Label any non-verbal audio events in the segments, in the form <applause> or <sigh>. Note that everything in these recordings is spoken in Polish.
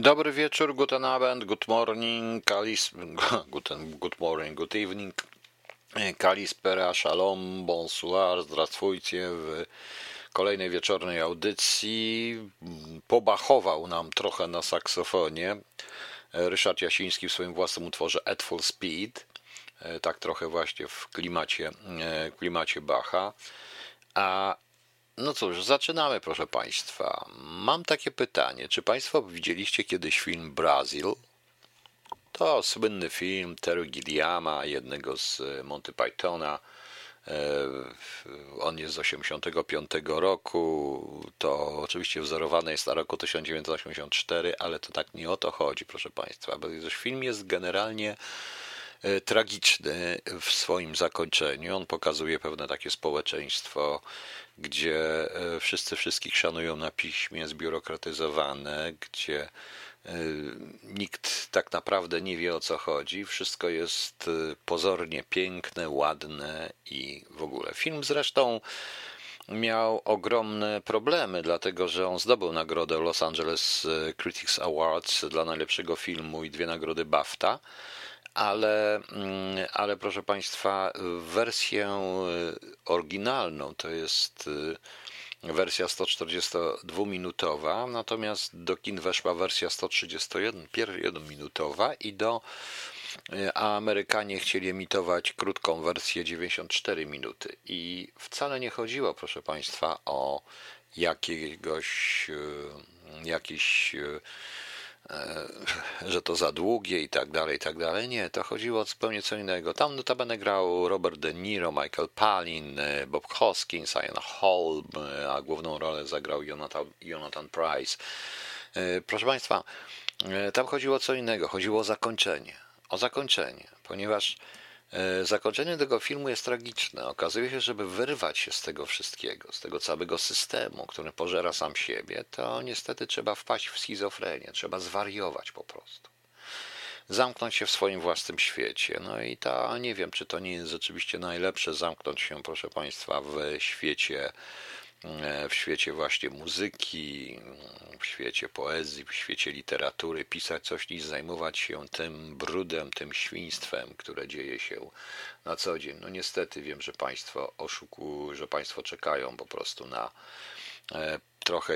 Dobry wieczór, guten Abend, good morning, kalis, <laughs> guten, good morning, good evening, kalispera, shalom, bonsoir, zdrawstwujcie w kolejnej wieczornej audycji. Pobachował nam trochę na saksofonie Ryszard Jasiński w swoim własnym utworze At Full Speed, tak trochę właśnie w klimacie, w klimacie Bacha. A no cóż, zaczynamy, proszę Państwa. Mam takie pytanie. Czy Państwo widzieliście kiedyś film Brazil? To słynny film Terry Gilliama, jednego z Monty Pythona. On jest z 1985 roku. To oczywiście wzorowane jest na roku 1984, ale to tak nie o to chodzi, proszę Państwa, bo film jest generalnie tragiczny w swoim zakończeniu. On pokazuje pewne takie społeczeństwo gdzie e, wszyscy wszystkich szanują na piśmie, zbiurokratyzowane, gdzie e, nikt tak naprawdę nie wie o co chodzi. Wszystko jest e, pozornie piękne, ładne i w ogóle. Film zresztą miał ogromne problemy, dlatego że on zdobył nagrodę Los Angeles Critics Awards dla najlepszego filmu i dwie nagrody BAFTA ale, mm, ale proszę Państwa, wersję y, oryginalną to jest y, wersja 142-minutowa, natomiast do kin weszła wersja 131-minutowa i do y, a Amerykanie chcieli emitować krótką wersję 94 minuty. I wcale nie chodziło, proszę Państwa, o jakiegoś, jakiś <laughs> że to za długie i tak dalej, i tak dalej. Nie, to chodziło o zupełnie co innego. Tam notabene grał Robert De Niro, Michael Palin, e, Bob Hoskins, Ian Holm, e, a główną rolę zagrał Jonathan, Jonathan Price. Proszę Państwa, tam chodziło o co innego. Chodziło o zakończenie. O zakończenie, ponieważ E, zakończenie tego filmu jest tragiczne. Okazuje się, żeby wyrwać się z tego wszystkiego, z tego całego systemu, który pożera sam siebie, to niestety trzeba wpaść w schizofrenię, trzeba zwariować po prostu. Zamknąć się w swoim własnym świecie. No i ta, nie wiem, czy to nie jest rzeczywiście najlepsze zamknąć się, proszę Państwa, w świecie E, w świecie właśnie muzyki, w świecie poezji, w świecie literatury, pisać coś niż zajmować się tym brudem, tym świństwem, które dzieje się na co dzień. No niestety wiem, że Państwo oszukują, że Państwo czekają po prostu na e, trochę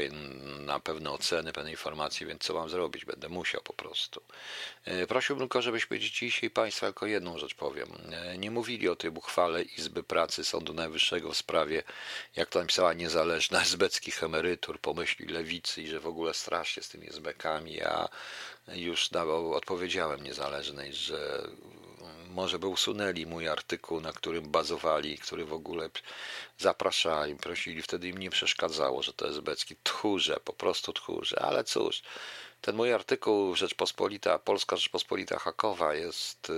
na pewne oceny, pewne informacje, więc co mam zrobić? Będę musiał po prostu. E, prosiłbym tylko, żebyśmy dzisiaj Państwa jako jedną rzecz powiem. E, nie mówili o tej uchwale Izby Pracy Sądu Najwyższego w sprawie, jak to napisała, niezależna <laughs> esbeckich emerytur, pomyśli lewicy i że w ogóle strasznie z tymi esbekami. Ja już odpowiedziałem niezależnej, że może by usunęli mój artykuł, na którym bazowali, który w ogóle zapraszali, prosili, wtedy im nie przeszkadzało, że to jest becki. Tchórze, po prostu tchórze, ale cóż, ten mój artykuł Rzeczpospolita, Polska Rzeczpospolita Hakowa jest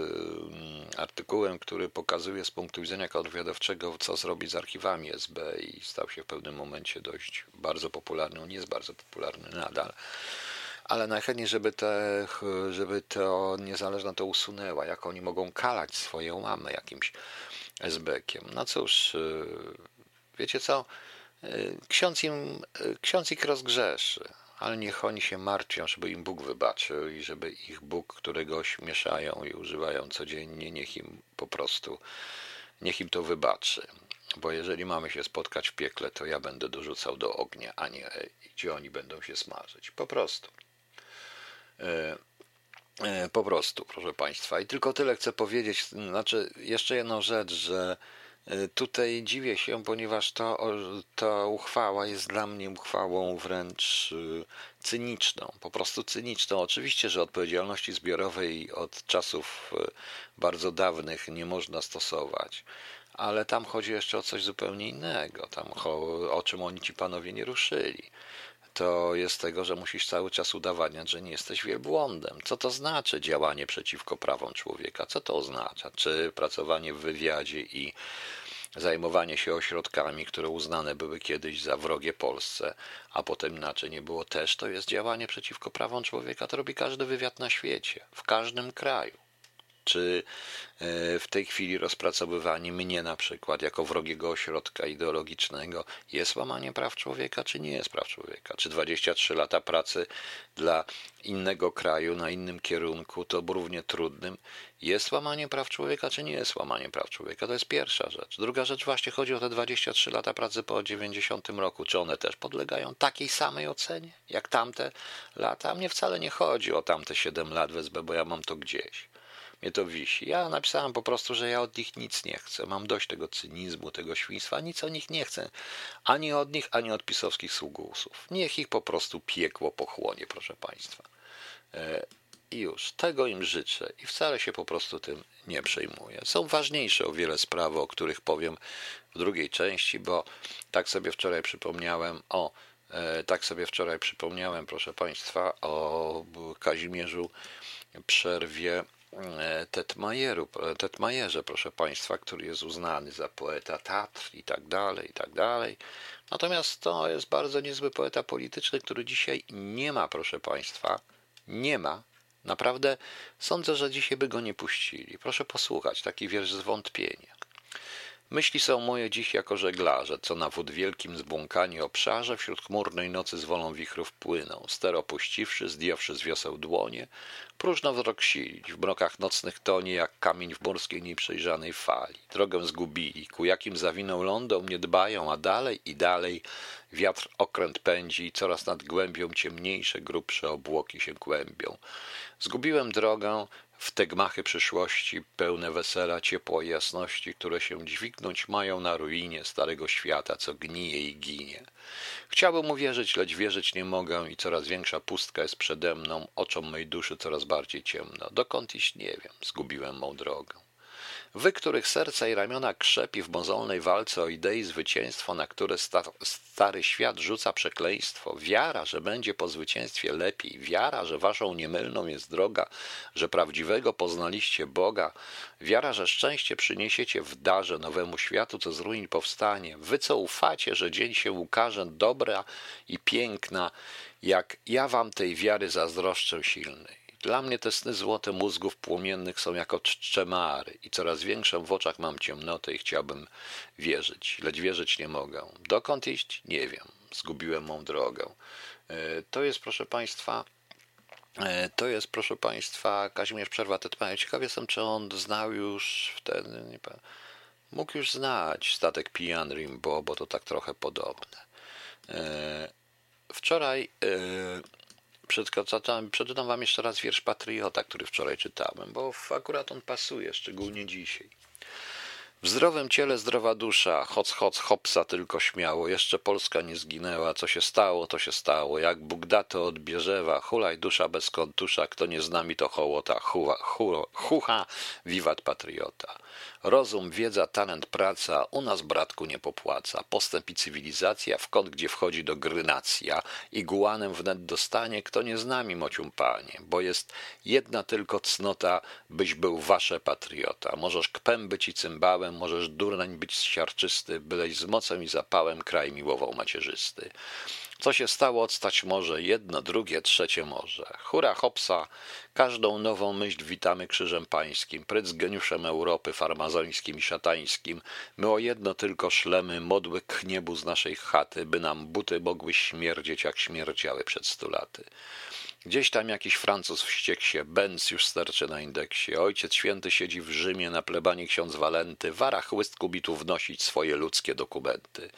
artykułem, który pokazuje z punktu widzenia kontrwywiadowczego, co zrobić z archiwami SB i stał się w pewnym momencie dość bardzo popularny. On jest bardzo popularny nadal ale najchętniej, żeby, te, żeby to niezależna to usunęła, jak oni mogą kalać swoją mamę jakimś SB-kiem. No cóż, y, wiecie co, y, ksiądz, im, y, ksiądz ich rozgrzeszy, ale niech oni się martwią, żeby im Bóg wybaczył i żeby ich Bóg, którego śmieszają i używają codziennie, niech im po prostu, niech im to wybaczy. Bo jeżeli mamy się spotkać w piekle, to ja będę dorzucał do ognia, a nie gdzie oni będą się smażyć. Po prostu. E, e, po prostu, proszę Państwa. I tylko tyle chcę powiedzieć. Znaczy, jeszcze jedną rzecz, że e, tutaj dziwię się, ponieważ ta, ta uchwała jest dla mnie uchwałą wręcz cyniczną, po prostu cyniczną. Oczywiście, że odpowiedzialności zbiorowej od czasów bardzo dawnych nie można stosować, ale tam chodzi jeszcze o coś zupełnie innego, tam o, o czym oni ci panowie nie ruszyli to jest tego, że musisz cały czas udowadniać, że nie jesteś wielbłądem. Co to znaczy działanie przeciwko prawom człowieka? Co to oznacza? Czy pracowanie w wywiadzie i zajmowanie się ośrodkami, które uznane były kiedyś za wrogie Polsce, a potem inaczej nie było też, to jest działanie przeciwko prawom człowieka. To robi każdy wywiad na świecie, w każdym kraju. Czy e, w tej chwili rozpracowywanie mnie na przykład jako wrogiego ośrodka ideologicznego jest łamanie praw człowieka, czy nie jest praw człowieka? Czy 23 lata pracy dla innego kraju, na innym kierunku, to równie trudnym, jest łamanie praw człowieka, czy nie jest łamanie praw człowieka? To jest pierwsza rzecz. Druga rzecz, właśnie chodzi o te 23 lata pracy po 90 roku. Czy one też podlegają takiej samej ocenie jak tamte lata? A mnie wcale nie chodzi o tamte 7 lat w SB, bo ja mam to gdzieś. Mnie to wisi. Ja napisałem po prostu, że ja od nich nic nie chcę. Mam dość tego cynizmu, tego świństwa. Nic o nich nie chcę. Ani od nich, ani od pisowskich sługusów. Niech ich po prostu piekło pochłonie, proszę Państwa. E, I już tego im życzę i wcale się po prostu tym nie przejmuję. Są ważniejsze o wiele sprawy, o których powiem w drugiej części, bo tak sobie wczoraj przypomniałem o e, tak sobie wczoraj przypomniałem, proszę Państwa, o Kazimierzu Przerwie Tetmajeru, Tetmajerze, proszę Państwa, który jest uznany za poeta Tatr i tak dalej, i tak dalej. Natomiast to jest bardzo niezły poeta polityczny, który dzisiaj nie ma, proszę Państwa, nie ma. Naprawdę sądzę, że dzisiaj by go nie puścili. Proszę posłuchać, taki wiersz zwątpienia. Myśli są moje dziś jako żeglarze, co na wód wielkim zbłąkanie obszarze wśród chmurnej nocy z wolą wichrów płyną, ster opuściwszy, zdjąwszy z wioseł dłonie, próżno wzrok silić, w mrokach nocnych tonie jak kamień w morskiej nieprzejrzanej fali. Drogę zgubili, ku jakim zawinął lądom nie dbają, a dalej i dalej wiatr okręt pędzi, coraz nad głębią ciemniejsze, grubsze obłoki się kłębią. Zgubiłem drogę, w te gmachy przyszłości, pełne wesela, ciepła i jasności, które się dźwignąć mają na ruinie starego świata, co gnije i ginie. Chciałbym uwierzyć, lecz wierzyć nie mogę i coraz większa pustka jest przede mną, oczom mej duszy coraz bardziej ciemno. Dokąd iść nie wiem, zgubiłem mą drogę. Wy, których serca i ramiona krzepi w mozolnej walce o idei zwycięstwo, na które sta stary świat rzuca przekleństwo, wiara, że będzie po zwycięstwie lepiej, wiara, że waszą niemylną jest droga, że prawdziwego poznaliście Boga, wiara, że szczęście przyniesiecie w darze nowemu światu, co z ruin powstanie, wy, co ufacie, że dzień się ukaże dobra i piękna, jak ja wam tej wiary zazdroszczę silnej. Dla mnie te sny złote mózgów płomiennych są jako czczemary i coraz większą w oczach mam ciemnotę i chciałbym wierzyć, lecz wierzyć nie mogę. Dokąd iść? Nie wiem. Zgubiłem mą drogę. E, to jest, proszę Państwa, e, to jest, proszę Państwa, Kazimierz Przerwa Tetmaja. Ciekaw jestem, czy on znał już wtedy, nie mógł już znać statek Pijan Rimbo, bo to tak trochę podobne. E, wczoraj Przeczytam, przeczytam wam jeszcze raz wiersz Patriota, który wczoraj czytałem, bo akurat on pasuje, szczególnie dzisiaj. W zdrowym ciele zdrowa dusza, hoc, hoc, hopsa tylko śmiało, jeszcze Polska nie zginęła, co się stało, to się stało, jak Bóg da to odbierzewa, hulaj dusza bez kontusza, kto nie z nami to hołota, huha, huha, huha, wiwat patriota. Rozum, wiedza, talent, praca u nas, bratku, nie popłaca. Postęp i cywilizacja, w kąt, gdzie wchodzi do gry nacja. Iguanem wnet dostanie, kto nie z nami, mocium panie, bo jest jedna tylko cnota, byś był wasze patriota. Możesz kpem być i cymbałem, możesz durnań być siarczysty, byleś z mocą i zapałem kraj miłował macierzysty. Co się stało, odstać może jedno, drugie, trzecie może. Hura hopsa, każdą nową myśl witamy krzyżem pańskim, pryc geniuszem Europy, farmazońskim i szatańskim. My o jedno tylko szlemy, modły k niebu z naszej chaty, by nam buty mogły śmierdzieć, jak śmierdziały przed stu laty. Gdzieś tam jakiś Francuz wściekł się, Benz już sterczy na indeksie, ojciec święty siedzi w Rzymie, na plebanii ksiądz Walenty, wara chłyst kubitu wnosić swoje ludzkie dokumenty.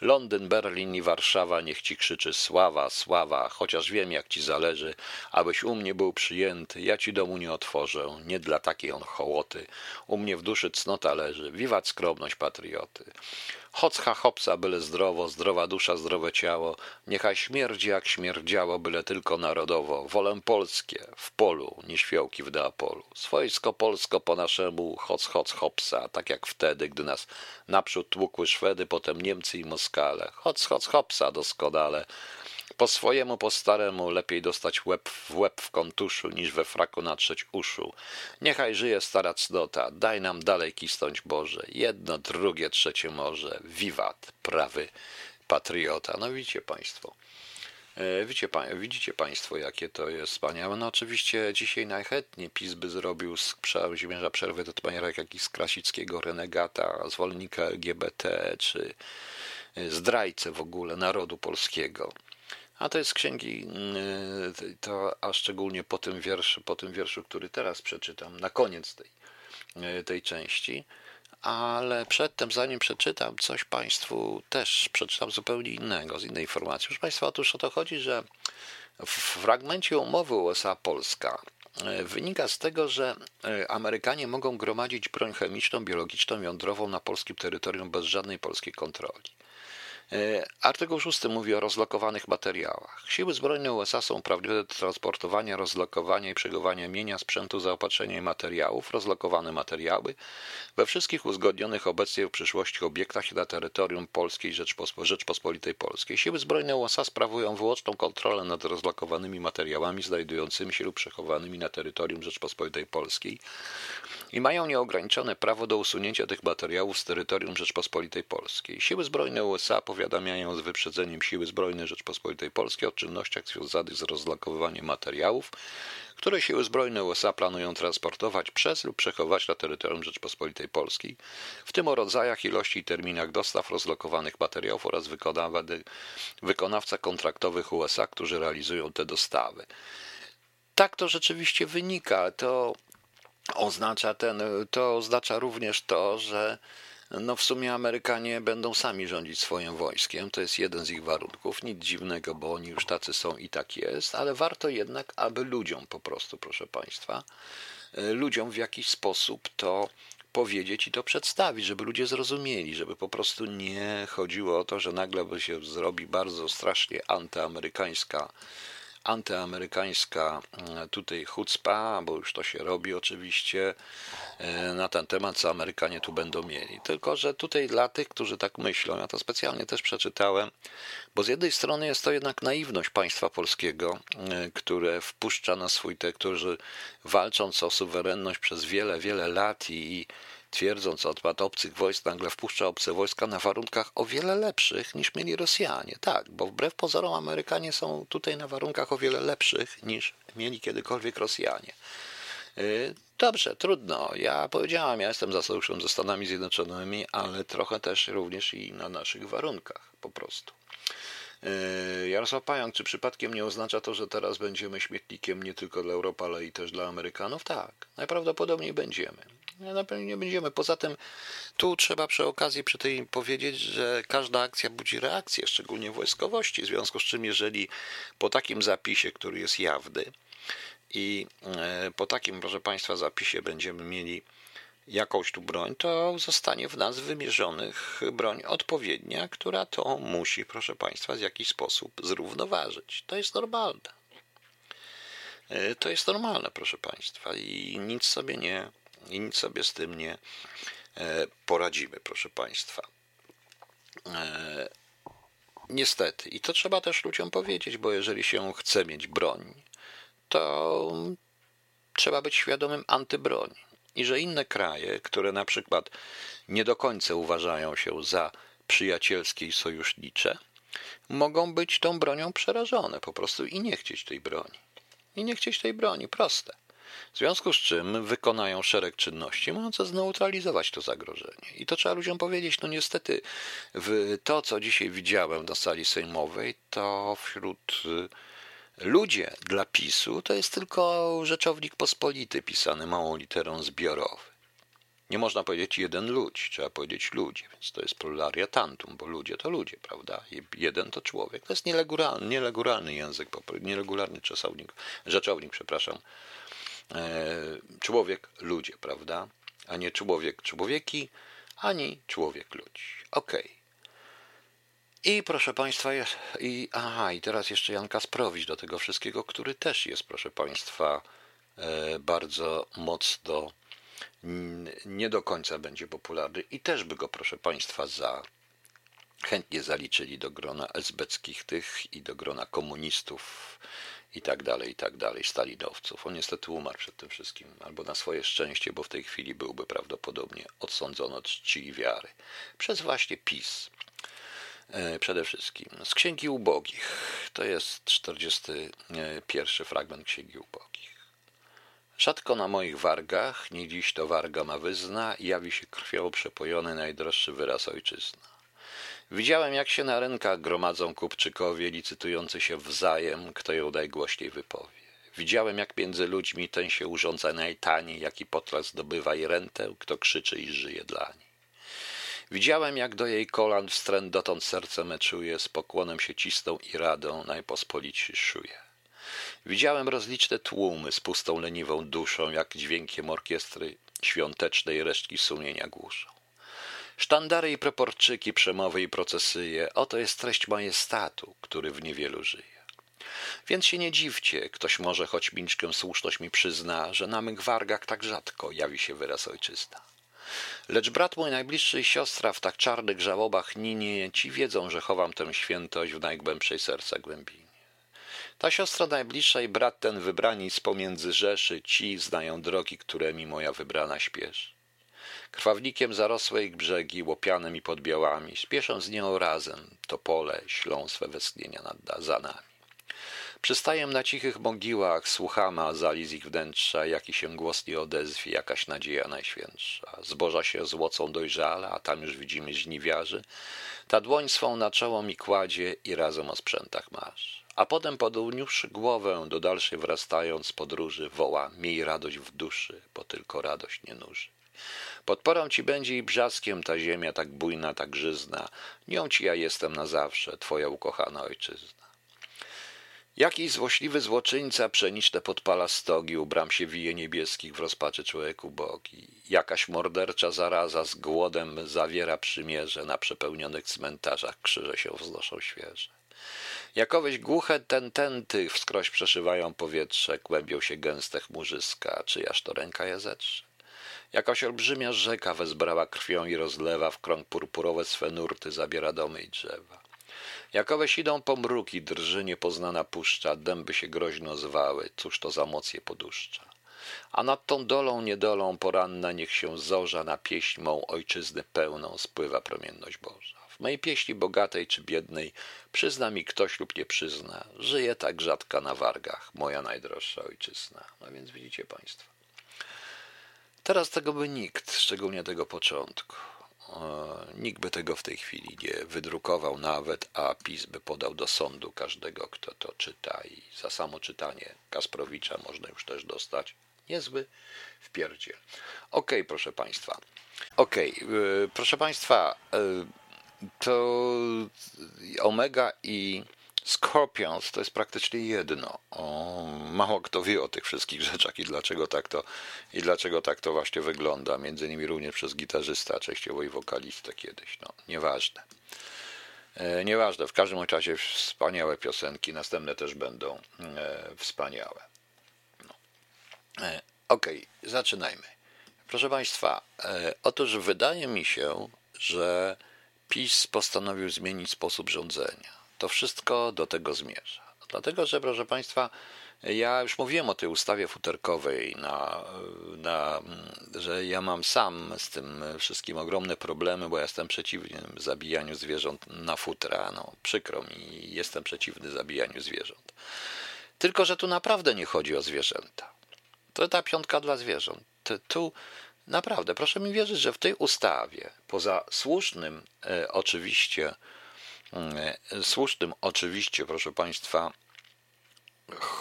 Londyn, Berlin i Warszawa niech ci krzyczy sława, sława, chociaż wiem jak ci zależy, abyś u mnie był przyjęty, ja ci domu nie otworzę, nie dla takiej on hołoty, u mnie w duszy cnota leży, wiwat skromność patrioty. Hoccha hopsa, byle zdrowo, zdrowa dusza, zdrowe ciało, niechaj śmierdzi jak śmierdziało, byle tylko narodowo, wolę polskie, w polu, nie świełki w Deapolu. Swojsko polsko po naszemu, hoc, hoc, hopsa, tak jak wtedy, gdy nas naprzód tłukły Szwedy, potem Niemcy i Moskale. Hoc, hoc, hopsa doskonale, po swojemu, po staremu, lepiej dostać łeb w łeb w kontuszu, niż we fraku natrzeć uszu. Niechaj żyje stara cnota, daj nam dalej kisnąć Boże. Jedno, drugie, trzecie może. Wiwat, prawy patriota. No widzicie Państwo. E, widzicie, widzicie Państwo, jakie to jest wspaniałe. No oczywiście dzisiaj najchętniej PiS by zrobił z Kazimierza Przerwy do jak jakiś z Krasickiego renegata, zwolennika LGBT, czy zdrajcę w ogóle narodu polskiego. A to jest księgi, e, to, a szczególnie po tym wierszu, po tym wierszu, który teraz przeczytam, na koniec tej, tej części ale przedtem, zanim przeczytam coś Państwu, też przeczytam zupełnie innego, z innej informacji. Proszę Państwa, otóż o to chodzi, że w fragmencie umowy USA-Polska e, wynika z tego, że Amerykanie mogą gromadzić broń chemiczną, biologiczną, jądrową na polskim terytorium bez żadnej polskiej kontroli. E, artykuł 6 mówi o rozlokowanych materiałach. Siły zbrojne USA są uprawnione do transportowania, rozlokowania i przechowywania mienia, sprzętu, zaopatrzenia i materiałów, rozlokowane materiały we wszystkich uzgodnionych obecnie w przyszłości obiektach na terytorium Polskiej Rzeczpospo Rzeczpospolitej Polskiej. Siły zbrojne USA sprawują wyłączną kontrolę nad rozlokowanymi materiałami znajdującymi się lub przechowanymi na terytorium Rzeczpospolitej Polskiej i mają nieograniczone prawo do usunięcia tych materiałów z terytorium Rzeczpospolitej Polskiej. Siły zbrojne USA powiadamiają z wyprzedzeniem Siły Zbrojne Rzeczpospolitej Polskiej o czynnościach związanych z rozlokowywaniem materiałów, które Siły Zbrojne USA planują transportować przez lub przechować na terytorium Rzeczpospolitej Polskiej, w tym o rodzajach, ilości i terminach dostaw rozlokowanych materiałów oraz wykonawca kontraktowych USA, którzy realizują te dostawy. Tak to rzeczywiście wynika. To oznacza, ten, to oznacza również to, że no w sumie Amerykanie będą sami rządzić swoim wojskiem, to jest jeden z ich warunków. Nic dziwnego, bo oni już tacy są i tak jest, ale warto jednak, aby ludziom po prostu, proszę Państwa, e, ludziom w jakiś sposób to powiedzieć i to przedstawić, żeby ludzie zrozumieli, żeby po prostu nie chodziło o to, że nagle by się zrobi bardzo strasznie antyamerykańska antyamerykańska mm, tutaj chucpa, bo już to się robi oczywiście e, na ten temat, co Amerykanie tu będą mieli. Tylko, że tutaj dla tych, którzy tak myślą, ja to specjalnie też przeczytałem, bo z jednej strony jest to jednak naiwność państwa polskiego, e, które wpuszcza na swój te, którzy walcząc o suwerenność przez wiele, wiele lat i twierdząc odpad obcych wojsk, nagle wpuszcza obce wojska na warunkach o wiele lepszych niż mieli Rosjanie. Tak, bo wbrew pozorom Amerykanie są tutaj na warunkach o wiele lepszych niż mieli kiedykolwiek Rosjanie. Y, dobrze, trudno. Ja powiedziałam, ja jestem za sojuszem ze Stanami Zjednoczonymi, ale trochę też również i na naszych warunkach po prostu. Y, Jarosław Pająk, czy przypadkiem nie oznacza to, że teraz będziemy śmietnikiem nie tylko dla Europy, ale i też dla Amerykanów? Tak, najprawdopodobniej będziemy. Na pewno nie będziemy. Poza tym, tu trzeba przy okazji przy tej powiedzieć, że każda akcja budzi reakcję, szczególnie wojskowości. W związku z czym, jeżeli po takim zapisie, który jest jawny, i e, po takim, proszę Państwa, zapisie będziemy mieli jakąś tu broń, to zostanie w nas wymierzonych broń odpowiednia, która to musi, proszę Państwa, w jakiś sposób zrównoważyć. To jest normalne. E, to jest normalne, proszę Państwa, i nic sobie nie i nic sobie z tym nie e, poradzimy, proszę Państwa. E, niestety, i to trzeba też ludziom powiedzieć, bo jeżeli się chce mieć broń, to trzeba być świadomym antybroń. I że inne kraje, które na przykład nie do końca uważają się za przyjacielskie i sojusznicze, mogą być tą bronią przerażone po prostu i nie chcieć tej broni. I nie chcieć tej broni, proste. W związku z czym wykonają szereg czynności mające zneutralizować to zagrożenie. I to trzeba ludziom powiedzieć. No niestety, w to, co dzisiaj widziałem na sali sejmowej, to wśród y, ludzie dla PiSu to jest tylko rzeczownik pospolity pisany małą literą zbiorowy. Nie można powiedzieć jeden ludź, trzeba powiedzieć ludzie, więc to jest plurariatantum, bo ludzie to ludzie, prawda? Jeden to człowiek. To jest nieleguralny, nieleguralny język, nieregularny czasownik, rzeczownik, przepraszam, człowiek ludzie, prawda? A nie człowiek człowieki, ani człowiek ludzi. Okay. I proszę Państwa, i, aha, i teraz jeszcze Jan Kasprowicz do tego wszystkiego, który też jest, proszę Państwa, e, bardzo mocno nie do końca będzie popularny i też by go, proszę Państwa, za chętnie zaliczyli do grona esbeckich tych i do grona komunistów i tak dalej, i tak dalej, stalinowców. On niestety umarł przed tym wszystkim, albo na swoje szczęście, bo w tej chwili byłby prawdopodobnie odsądzony od czci i wiary. Przez właśnie PiS. E, przede wszystkim z Księgi Ubogich. To jest 41 fragment Księgi Ubogich. Rzadko na moich wargach, nie dziś to warga ma wyzna, jawi się krwią przepojony najdroższy wyraz ojczyzna. Widziałem, jak się na rynkach gromadzą kupczykowie, licytujący się wzajem, kto ją najgłośniej wypowie. Widziałem, jak między ludźmi ten się urządza najtaniej, jaki potras zdobywa i rentę, kto krzyczy i żyje dla niej. Widziałem, jak do jej kolan wstręt dotąd serce me czuje, z pokłonem się cisną i radą najpospolici szuje. Widziałem rozliczne tłumy z pustą leniwą duszą, jak dźwiękiem orkiestry świątecznej resztki sumienia głuszą. Sztandary i proporczyki, przemowy i procesyje, oto jest treść majestatu, który w niewielu żyje. Więc się nie dziwcie, ktoś może choć milczkiem słuszność mi przyzna, że na mych wargach tak rzadko jawi się wyraz ojczyzna. Lecz brat mój najbliższy i siostra w tak czarnych żałobach ninie, ci wiedzą, że chowam tę świętość w najgłębszej serca głębinie. Ta siostra najbliższa i brat ten wybrani z pomiędzy rzeszy, ci znają drogi, któremi moja wybrana śpieszy. Krwawnikiem zarosłe ich brzegi, łopianem i podbiałami, śpieszą z nią razem, to pole ślą swe westchnienia nad za nami. Przystajem na cichych mogiłach, słuchamy azali z ich wnętrza, jaki się głos nie odezwie, jakaś nadzieja najświętsza. Zboża się złocą dojrzale, a tam już widzimy żniwiarzy. Ta dłoń swą na czoło mi kładzie i razem o sprzętach masz. A potem poduniósłszy głowę, do dalszej wrastając podróży, woła, miej radość w duszy, bo tylko radość nie nuży. Podporą ci będzie i brzaskiem ta ziemia tak bujna, tak żyzna. Nią ci ja jestem na zawsze, twoja ukochana ojczyzna. Jakiś złośliwy złoczyńca przeniczne podpala stogi, u bram się wije niebieskich w rozpaczy człowieku bogi. Jakaś mordercza zaraza z głodem zawiera przymierze, na przepełnionych cmentarzach krzyże się wznoszą świeże. Jakoweś głuche tententy wskroś przeszywają powietrze, kłębią się gęste chmurzyska, czyjaż to ręka je zetrze. Jakaś olbrzymia rzeka wezbrała krwią i rozlewa w krąg purpurowe swe nurty, zabiera domy i drzewa. Jakoweś idą pomruki, drży niepoznana puszcza, dęby się groźno zwały, cóż to za moc je poduszcza. A nad tą dolą niedolą poranna niech się zorza na pieśń mą ojczyzny pełną spływa promienność Boża. W mej pieśni bogatej czy biednej przyzna mi ktoś lub nie przyzna, żyje tak rzadka na wargach, moja najdroższa ojczyzna. No więc widzicie Państwo. Teraz tego by nikt, szczególnie tego początku, Nikt by tego w tej chwili nie wydrukował nawet, a PiS by podał do sądu każdego, kto to czyta i za samo czytanie Kasprowicza można już też dostać niezły wpierdziel. Okej, okay, proszę Państwa. Okej, okay, proszę Państwa, y, to Omega i Scorpions to jest praktycznie jedno. O, mało kto wie o tych wszystkich <laughs> rzeczach i dlaczego tak to, i dlaczego tak to właśnie wygląda. Między innymi również przez gitarzysta, częściowo i wokalistę kiedyś. No, nieważne. E, nieważne, w każdym razie wspaniałe piosenki, następne też będą e, wspaniałe. No. E, okay, zaczynajmy. Proszę Państwa, e, otóż wydaje mi się, że PiS postanowił zmienić sposób rządzenia to wszystko do tego zmierza. Dlatego, że proszę Państwa, ja już mówiłem o tej ustawie futerkowej, na, na, że ja mam sam z tym wszystkim ogromne problemy, bo ja jestem przeciwny zabijaniu zwierząt na futra. No, przykro mi, jestem przeciwny zabijaniu zwierząt. Tylko, że tu naprawdę nie chodzi o zwierzęta. To ta piątka dla zwierząt. Tu naprawdę, proszę mi wierzyć, że w tej ustawie, poza słusznym e, oczywiście słusznym oczywiście, proszę Państwa,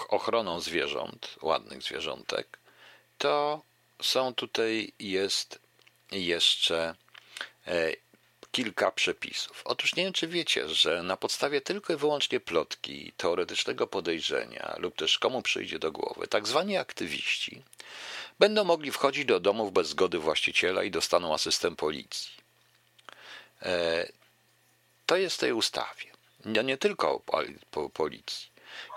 ochroną zwierząt, ładnych zwierzątek, to są tutaj jest jeszcze e, kilka przepisów. Otóż nie wiem, czy wiecie, że na podstawie tylko i wyłącznie plotki, teoretycznego podejrzenia lub też komu przyjdzie do głowy, tak zwani aktywiści będą mogli wchodzić do domów bez zgody właściciela i dostaną asystent policji. To jest w tej ustawie. Nie, nie tylko po policji.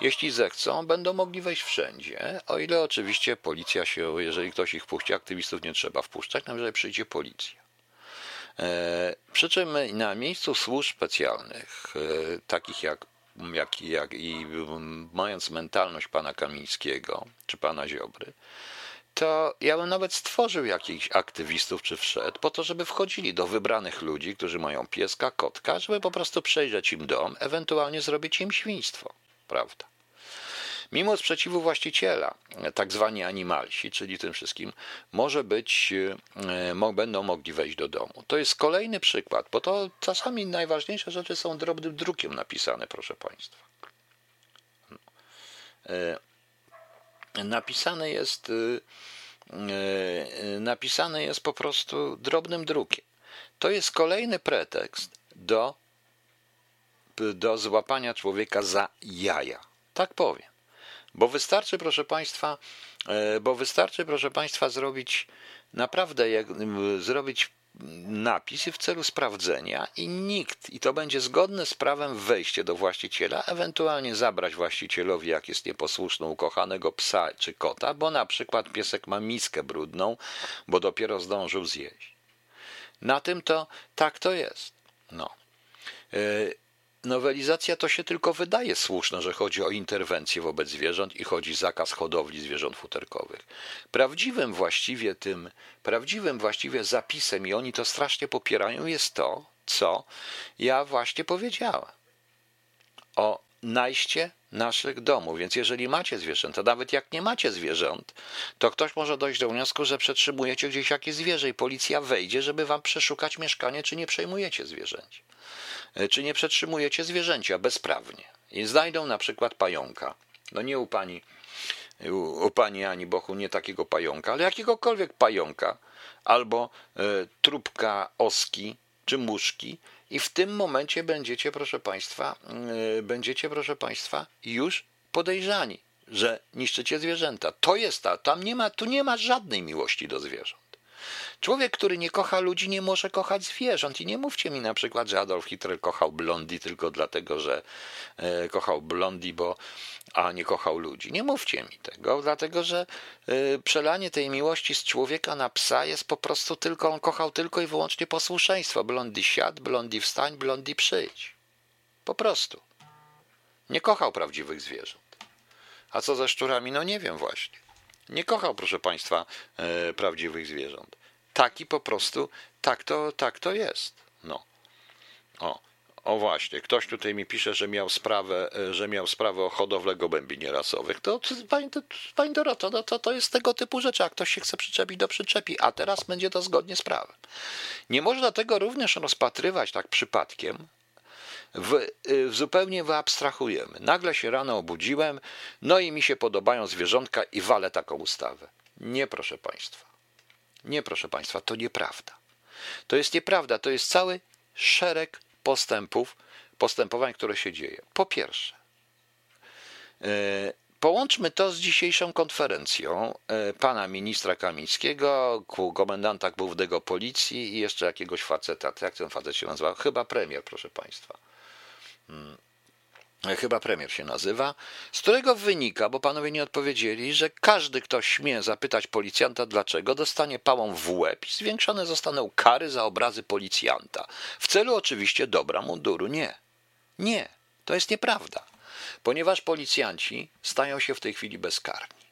Jeśli zechcą, będą mogli wejść wszędzie, o ile oczywiście policja się, jeżeli ktoś ich puści, aktywistów nie trzeba wpuszczać, nawet przyjdzie policja. E, przy czym na miejscu służb specjalnych, e, takich jak, jak, jak i mając mentalność pana Kamińskiego czy pana Ziobry, to ja bym nawet stworzył jakichś aktywistów czy wszedł po to, żeby wchodzili do wybranych ludzi, którzy mają pieska, kotka, żeby po prostu przejrzeć im dom, ewentualnie zrobić im świństwo, prawda? Mimo sprzeciwu właściciela, tak zwani animalsi, czyli tym wszystkim, może być, e, będą mogli wejść do domu. To jest kolejny przykład, bo to czasami najważniejsze rzeczy są drobnym drukiem napisane, proszę Państwa. E, napisane jest, e, napisane jest po prostu drobnym drukiem. To jest kolejny pretekst do, do złapania człowieka za jaja. Tak powiem. Bo wystarczy, proszę Państwa, bo wystarczy, proszę Państwa, zrobić naprawdę, jak, zrobić napis w celu sprawdzenia i nikt, i to będzie zgodne z prawem wejście do właściciela, ewentualnie zabrać właścicielowi, jak jest nieposłuszny, ukochanego psa czy kota, bo na przykład piesek ma miskę brudną, bo dopiero zdążył zjeść. Na tym to tak to jest. No. Nowelizacja to się tylko wydaje słuszna, że chodzi o interwencję wobec zwierząt i chodzi zakaz hodowli zwierząt futerkowych. Prawdziwym właściwie tym, prawdziwym właściwie zapisem, i oni to strasznie popierają, jest to, co ja właśnie powiedziałem. O najście naszych domów. Więc jeżeli macie zwierzęta, nawet jak nie macie zwierząt, to ktoś może dojść do wniosku, że przetrzymujecie gdzieś jakieś zwierzę i policja wejdzie, żeby wam przeszukać mieszkanie, czy nie przejmujecie zwierzęć. E, czy nie przetrzymujecie zwierzęcia bezprawnie. I znajdą na przykład pająka. No nie u pani, u, u pani Ani Bochu nie takiego pająka, ale jakiegokolwiek pająka, albo y, oski czy muszki, i w tym momencie będziecie, proszę Państwa, y, będziecie, proszę Państwa, już podejrzani, że niszczycie zwierzęta. To jest ta, tam nie ma, tu nie ma żadnej miłości do zwierząt. Człowiek, który nie kocha ludzi, nie może kochać zwierząt. I nie mówcie mi na przykład, że Adolf Hitler kochał blondi tylko dlatego, że e, kochał blondi, bo a nie kochał ludzi. Nie mówcie mi tego, dlatego że e, przelanie tej miłości z człowieka na psa jest po prostu tylko, on kochał tylko i wyłącznie posłuszeństwo. Blondi siad, blondi wstań, blondi przyjdź. Po prostu. Nie kochał prawdziwych zwierząt. A co ze szczurami? No nie wiem właśnie. Nie kochał, proszę Państwa, e, prawdziwych zwierząt. Taki po prostu, tak to, tak to jest. No. O, o właśnie, ktoś tutaj mi pisze, że miał sprawę, e, że miał sprawę o hodowlę gołębi nierasowych. To, pani, pani no to, to jest tego typu rzeczy. Jak ktoś się chce przyczepić, do przyczepi, a teraz będzie to zgodnie z prawem. Nie można tego również rozpatrywać tak przypadkiem, w, y, zupełnie wyabstrahujemy. Nagle się rano obudziłem, no i mi się podobają zwierzątka i walę taką ustawę. Nie, proszę Państwa. Nie, proszę Państwa, to nieprawda. To jest nieprawda, to jest cały szereg postępów, postępowań, które się dzieje. Po pierwsze, yy, Połączmy to z dzisiejszą konferencją e, pana ministra Kamińskiego, komendanta głównego policji i jeszcze jakiegoś faceta. Jak ten facet się nazywa? Chyba premier, proszę państwa. Chyba premier się nazywa, z którego wynika, bo panowie nie odpowiedzieli, że każdy, kto śmie zapytać policjanta dlaczego, dostanie pałą w łeb i zwiększone zostaną kary za obrazy policjanta. W celu oczywiście dobra munduru. Nie. Nie. To jest nieprawda ponieważ policjanci stają się w tej chwili bezkarni.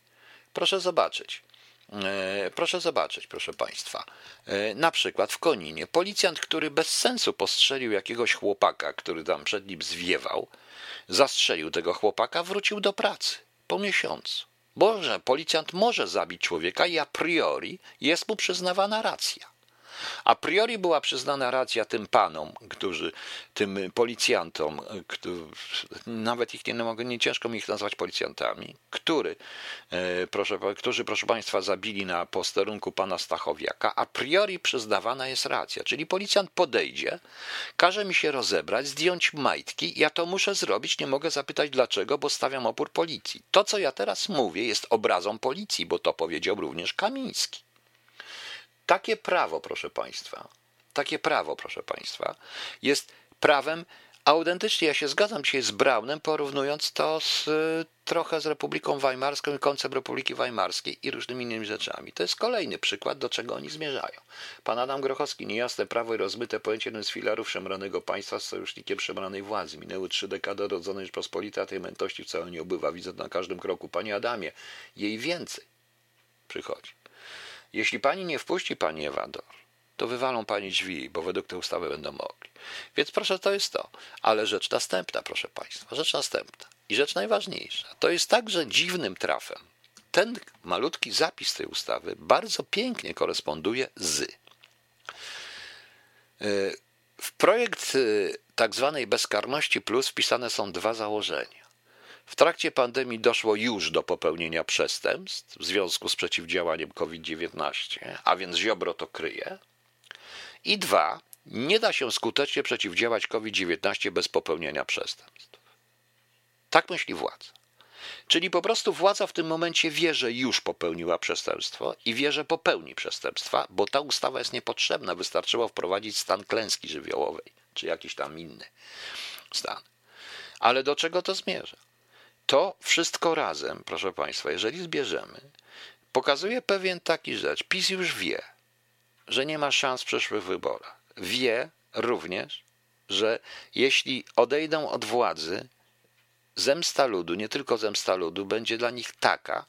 Proszę zobaczyć. E, proszę zobaczyć, proszę Państwa. E, na przykład w Koninie policjant, który bez sensu postrzelił jakiegoś chłopaka, który tam przed nim zwiewał, zastrzelił tego chłopaka, wrócił do pracy po miesiącu. Boże, policjant może zabić człowieka i a priori jest mu przyznawana racja. A priori była przyznana racja tym panom, którzy, tym policjantom, którzy, nawet ich nie mogę, nie ciężko mi ich nazwać policjantami, który, e, proszę, którzy, proszę Państwa, zabili na posterunku pana Stachowiaka, a priori przyznawana jest racja. Czyli policjant podejdzie, każe mi się rozebrać, zdjąć majtki, ja to muszę zrobić, nie mogę zapytać dlaczego, bo stawiam opór policji. To, co ja teraz mówię, jest obrazą policji, bo to powiedział również Kamiński. Takie prawo, proszę Państwa, takie prawo, proszę Państwa, jest prawem autentycznie. Ja się zgadzam dzisiaj z Braunem, porównując to z, trochę z Republiką Weimarską i końcem Republiki Weimarskiej i różnymi innymi rzeczami. To jest kolejny przykład, do czego oni zmierzają. Pan Adam Grochowski, niejasne prawo i rozmyte pojęcie jednym z filarów szemranego państwa z sojusznikiem szemranej władzy. Minęły trzy dekady rodzonej Rzeczpospolitej, a tej mentości wcale nie obywa. Widzę na każdym kroku. Panie Adamie, jej więcej. przychodzi. Jeśli pani nie wpuści pani Ewador, to wywalą pani drzwi, bo według tej ustawy będą mogli. Więc proszę, to jest to. Ale rzecz następna, proszę państwa, rzecz następna i rzecz najważniejsza. To jest także dziwnym trafem. Ten malutki zapis tej ustawy bardzo pięknie koresponduje z. E, w projekt e, tak zwanej bezkarności plus wpisane są dwa założenia. W trakcie pandemii doszło już do popełnienia przestępstw w związku z przeciwdziałaniem COVID-19, a więc Ziobro to kryje. I dwa, nie da się skutecznie przeciwdziałać COVID-19 bez popełnienia przestępstw. Tak myśli władza. Czyli po prostu władza w tym momencie wie, że już popełniła przestępstwo i wie, że popełni przestępstwa, bo ta ustawa jest niepotrzebna. Wystarczyło wprowadzić stan klęski żywiołowej, czy jakiś tam inny stan. Ale do czego to zmierza? To wszystko razem, proszę Państwa, jeżeli zbierzemy, pokazuje pewien taki rzecz. PiS już wie, że nie ma szans w przyszłych wyborach. Wie również, że jeśli odejdą od władzy, zemsta ludu, nie tylko zemsta ludu, będzie dla nich taka,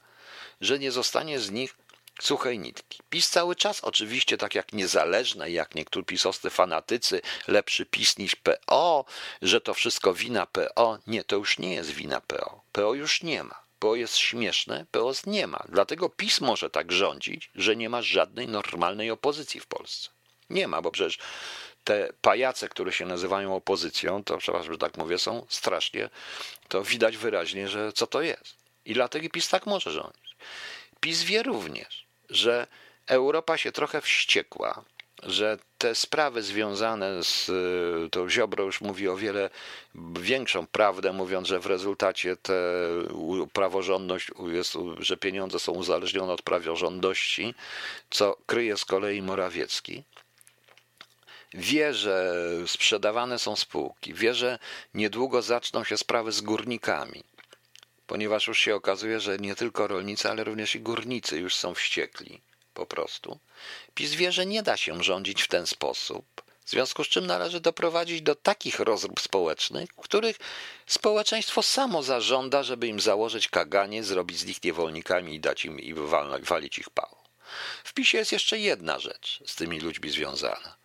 że nie zostanie z nich suchej nitki. PiS cały czas, oczywiście, tak jak niezależne, jak niektórzy pisowscy fanatycy, lepszy PiS niż PO, że to wszystko wina PO. Nie, to już nie jest wina PO. PO już nie ma. PO jest śmieszne, PO nie ma. Dlatego PiS może tak rządzić, że nie ma żadnej normalnej opozycji w Polsce. Nie ma, bo przecież te pajace, które się nazywają opozycją, to przepraszam, że tak mówię, są strasznie, to widać wyraźnie, że co to jest. I dlatego PiS tak może rządzić. PiS wie również, że Europa się trochę wściekła, że te sprawy związane z to Ziobro już mówi o wiele większą prawdę, mówiąc, że w rezultacie te praworządność jest, że pieniądze są uzależnione od praworządności, co kryje z kolei Morawiecki. Wie, że sprzedawane są spółki, wie, że niedługo zaczną się sprawy z górnikami, ponieważ już się okazuje, że nie tylko rolnicy, ale również i górnicy już są wściekli po prostu. PiS wie, że nie da się rządzić w ten sposób, w związku z czym należy doprowadzić do takich rozrób społecznych, których społeczeństwo samo zażąda, żeby im założyć kaganie, zrobić z nich niewolnikami i dać im i walić ich pałą. W PiSie jest jeszcze jedna rzecz z tymi ludźmi związana.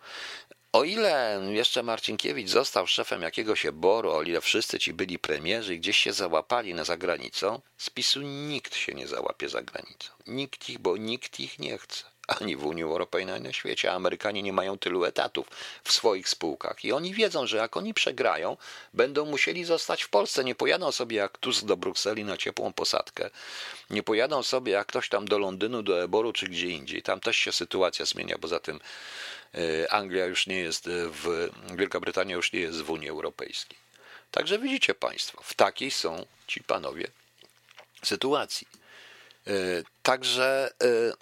O ile jeszcze Marcinkiewicz został szefem jakiegoś boru, o ile wszyscy ci byli premierzy i gdzieś się załapali na zagranicą, z PiSu nikt się nie załapie za granicą. Nikt ich, bo nikt ich nie chce. Ani w Unii Europejskiej, ani na świecie. Amerykanie nie mają tylu etatów w swoich spółkach. I oni wiedzą, że jak oni przegrają, będą musieli zostać w Polsce. Nie pojadą sobie jak Tusk do Brukseli na ciepłą posadkę. Nie pojadą sobie jak ktoś tam do Londynu, do Eboru czy gdzie indziej. Tam też się sytuacja zmienia. Poza tym E, Anglia już nie jest w, Wielka Brytania już nie jest w Unii Europejskiej. Także widzicie Państwo, w takiej są ci panowie sytuacji. E, także e,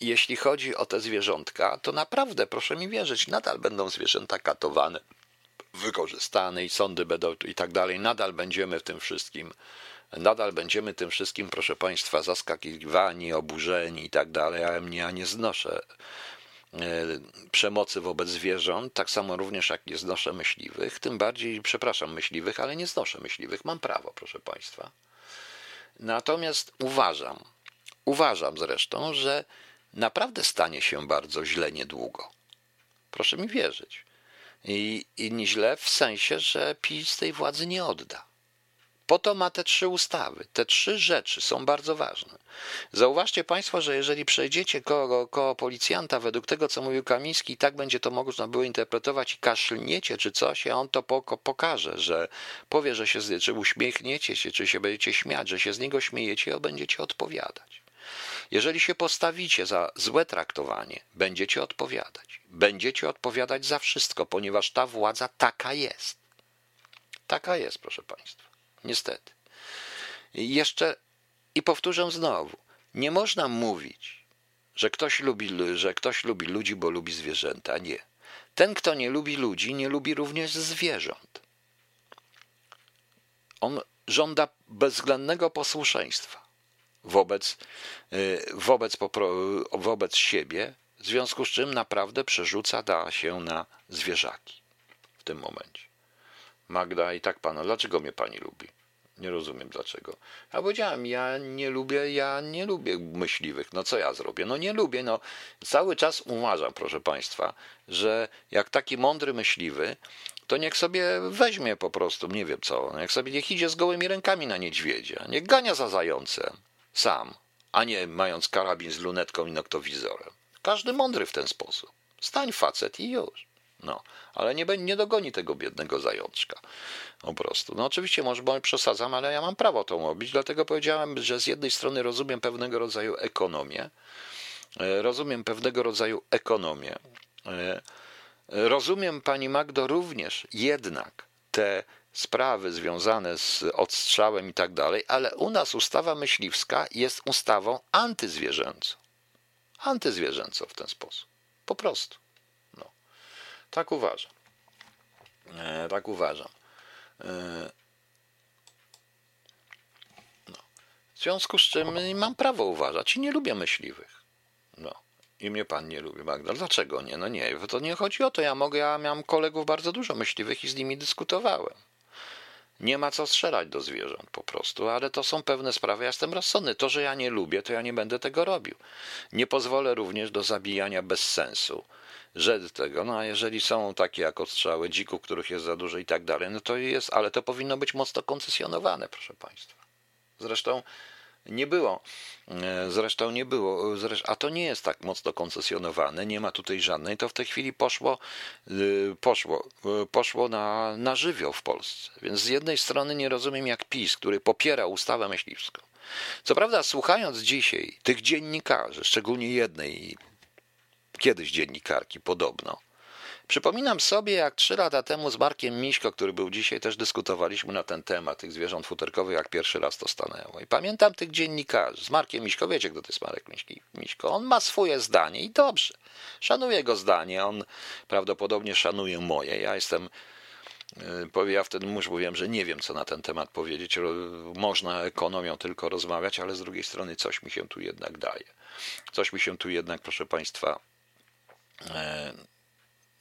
jeśli chodzi o te zwierzątka, to naprawdę, proszę mi wierzyć, nadal będą zwierzęta katowane, wykorzystane i sądy będą i tak dalej. Nadal będziemy w tym wszystkim, nadal będziemy tym wszystkim, proszę Państwa, zaskakiwani, oburzeni i tak dalej, a ja nie znoszę E, przemocy wobec zwierząt, tak samo również jak nie znoszę myśliwych, tym bardziej, przepraszam, myśliwych, ale nie znoszę myśliwych, mam prawo, proszę Państwa. Natomiast uważam, uważam zresztą, że naprawdę stanie się bardzo źle niedługo. Proszę mi wierzyć. I, i źle w sensie, że PiS tej władzy nie odda. Po to ma te trzy ustawy. Te trzy rzeczy są bardzo ważne. Zauważcie Państwo, że jeżeli przejdziecie koło, koło policjanta, według tego, co mówił Kamiński, i tak będzie to można było interpretować i kaszlniecie czy coś, a on to pokaże, że powie, że się, czy uśmiechniecie się, czy się będziecie śmiać, że się z niego śmiejecie, a będziecie odpowiadać. Jeżeli się postawicie za złe traktowanie, będziecie odpowiadać. Będziecie odpowiadać za wszystko, ponieważ ta władza taka jest. Taka jest, proszę Państwa. Niestety. Jeszcze i powtórzę znowu, nie można mówić, że ktoś lubi, że ktoś lubi ludzi, bo lubi zwierzęta. Nie. Ten, kto nie lubi ludzi, nie lubi również zwierząt. On żąda bezwzględnego posłuszeństwa wobec, y, wobec, wobec siebie, w związku z czym naprawdę przerzuca da się na zwierzaki w tym momencie. Magda i tak pana, dlaczego mnie pani lubi? Nie rozumiem dlaczego. Ja powiedziałem, ja nie lubię, ja nie lubię myśliwych. No co ja zrobię? No nie lubię. No cały czas uważam, proszę Państwa, że jak taki mądry myśliwy, to niech sobie weźmie po prostu, nie wiem co, niech sobie niech idzie z gołymi rękami na niedźwiedzia, niech gania za zającem sam, a nie mając karabin z lunetką i noktowizorem. Każdy mądry w ten sposób. Stań facet i już. No, ale nie, nie dogoni tego biednego zajączka. Po prostu. No oczywiście może bo przesadzam, ale ja mam prawo to robić, dlatego powiedziałem, że z jednej strony rozumiem pewnego rodzaju ekonomię, e, rozumiem pewnego rodzaju ekonomię. E, rozumiem, pani Magdo, również jednak te sprawy związane z odstrzałem i tak dalej, ale u nas ustawa myśliwska jest ustawą antyzwierzęcą. Antyzwierzęcą w ten sposób. Po prostu. Tak uważam. E, tak uważam. E, no. W związku z czym mam prawo uważać i nie lubię myśliwych. No. I mnie pan nie lubi, Magda. Dlaczego nie? No nie, to nie chodzi o to. Ja mogę, ja miałem kolegów bardzo dużo myśliwych i z nimi dyskutowałem. Nie ma co strzelać do zwierząt po prostu, ale to są pewne sprawy. Ja jestem rozsądny. To, że ja nie lubię, to ja nie będę tego robił. Nie pozwolę również do zabijania bez sensu. Że tego, no a jeżeli są takie jak odstrzały dzików, których jest za dużo i tak dalej, no to jest, ale to powinno być mocno koncesjonowane, proszę Państwa. Zresztą nie było. E, zresztą nie było. A to nie jest tak mocno koncesjonowane, nie ma tutaj żadnej. To w tej chwili poszło, y, poszło, poszło na, na żywioł w Polsce. Więc z jednej strony nie rozumiem jak PiS, który popiera ustawę myśliwską. Co prawda, słuchając dzisiaj tych dziennikarzy, szczególnie jednej, kiedyś dziennikarki podobno, Przypominam sobie, jak trzy lata temu z Markiem Miśko, który był dzisiaj, też dyskutowaliśmy na ten temat tych zwierząt futerkowych, jak pierwszy raz to stanęło. I pamiętam tych dziennikarzy. Z Markiem Miśko, wiecie, kto to jest Marek Miśko? On ma swoje zdanie i dobrze. Szanuję jego zdanie, on prawdopodobnie szanuje moje. Ja jestem y, ja wtedy już mówiłem, że nie wiem, co na ten temat powiedzieć. Można ekonomią tylko rozmawiać, ale z drugiej strony coś mi się tu jednak daje. Coś mi się tu jednak, proszę Państwa,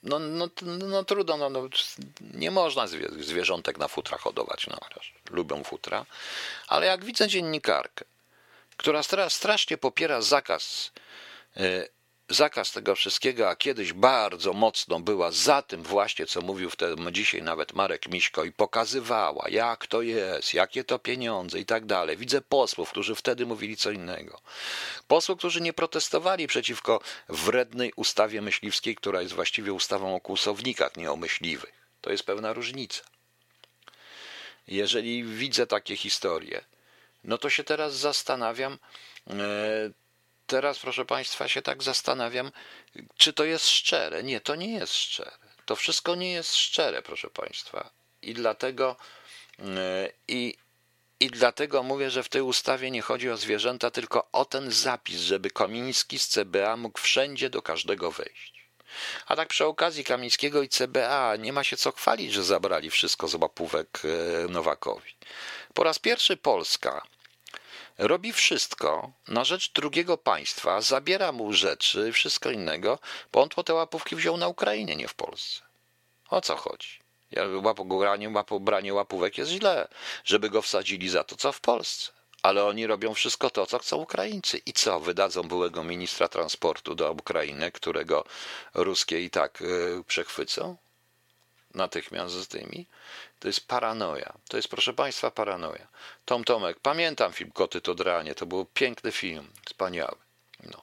no, no, no trudno, no, no, nie można zwierzątek na futra hodować, no, lubią futra, ale jak widzę dziennikarkę, która strasznie popiera zakaz e, zakaz tego wszystkiego, a kiedyś bardzo mocno była za tym właśnie, co mówił wtedy dzisiaj nawet Marek Miśko i pokazywała, jak to jest, jakie to pieniądze i tak dalej. Widzę posłów, którzy wtedy mówili co innego. Posłów, którzy nie protestowali przeciwko wrednej ustawie myśliwskiej, która jest właściwie ustawą o kłusownikach, nie o myśliwych. To jest pewna różnica. Jeżeli widzę takie historie, no to się teraz zastanawiam, e, teraz, proszę Państwa, się tak zastanawiam, czy to jest szczere. Nie, to nie jest szczere. To wszystko nie jest szczere, proszę Państwa. I dlatego, yy, i, i dlatego mówię, że w tej ustawie nie chodzi o zwierzęta, tylko o ten zapis, żeby Kamiński z CBA mógł wszędzie do każdego wejść. A tak przy okazji Kamińskiego i CBA nie ma się co chwalić, że zabrali wszystko z łapówek yy, Nowakowi. Po raz pierwszy Polska robi wszystko na rzecz drugiego państwa, zabiera mu rzeczy, wszystko innego, bo on po te łapówki wziął na Ukrainie, nie w Polsce. O co chodzi? Branie, branie łapówek jest źle, żeby go wsadzili za to, co w Polsce. Ale oni robią wszystko to, co chcą Ukraińcy. I co? Wydadzą byłego ministra transportu do Ukrainy, którego ruskie i tak yy, przechwycą? Natychmiast z tymi? To jest paranoja. To jest, proszę Państwa, paranoja. Tom Tomek, pamiętam film Koty to dranie. To był piękny film, wspaniały. No.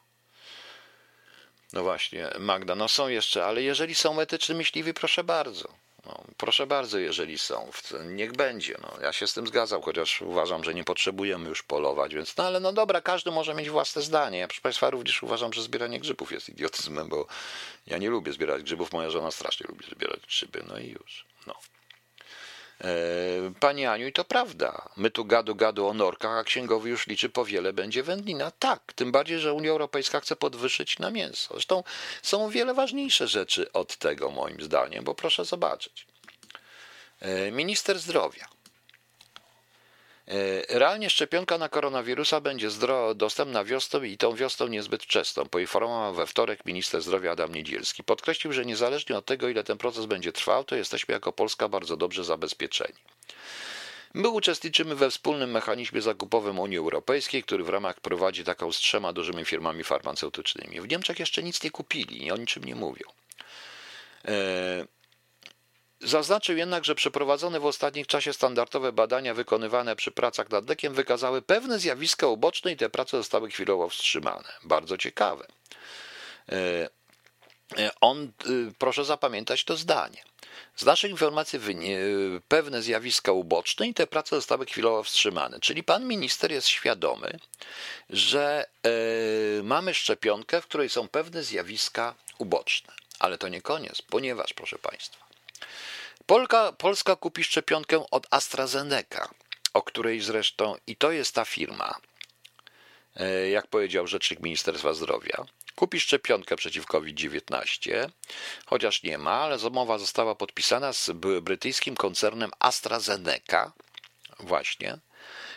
No właśnie, Magda, no są jeszcze, ale jeżeli są etyczni myśliwi, proszę bardzo. No, proszę bardzo, jeżeli są, niech będzie. No, ja się z tym zgadzam, chociaż uważam, że nie potrzebujemy już polować, więc no ale no dobra, każdy może mieć własne zdanie. Ja, proszę Państwa, również uważam, że zbieranie grzybów jest idiotyzmem, bo ja nie lubię zbierać grzybów, moja żona strasznie lubi zbierać grzyby, no i już. No. E, Pani Aniu, i to prawda. My tu gadu gadu o norkach, a księgowy już liczy po wiele będzie wędlina. Tak, tym bardziej, że Unia Europejska chce podwyższyć na mięso. Zresztą są wiele ważniejsze rzeczy od tego, moim zdaniem, bo proszę zobaczyć. E, minister zdrowia realnie szczepionka na koronawirusa będzie dostępna wiosną i tą wiosną niezbyt wczesną, poinformował we wtorek minister zdrowia Adam Niedzielski. Podkreślił, że niezależnie od tego, ile ten proces będzie trwał, to jesteśmy jako Polska bardzo dobrze zabezpieczeni. My uczestniczymy we wspólnym mechanizmie zakupowym Unii Europejskiej, który w ramach prowadzi taką z trzema dużymi firmami farmaceutycznymi. W Niemczech jeszcze nic nie kupili i o niczym nie mówią. E, zaznaczył jednak, że przeprowadzone w ostatnim czasie standardowe badania wykonywane przy pracach nad lekiem wykazały pewne zjawiska uboczne i te prace zostały chwilowo wstrzymane. Bardzo ciekawe. E, e, on, proszę zapamiętać to zdanie. Z naszych informacji wynie, pewne zjawiska uboczne i te prace zostały chwilowo wstrzymane. Czyli pan minister jest świadomy, że e, mamy szczepionkę, w której są pewne zjawiska uboczne. Ale to nie koniec, ponieważ, proszę państwa, Polka, Polska kupi szczepionkę od AstraZeneca, o której zresztą, i to jest ta firma, e, jak powiedział rzecznik Ministerstwa Zdrowia, kupi szczepionkę przeciw COVID-19, chociaż nie ma, ale zamowa została podpisana z brytyjskim koncernem AstraZeneca, właśnie,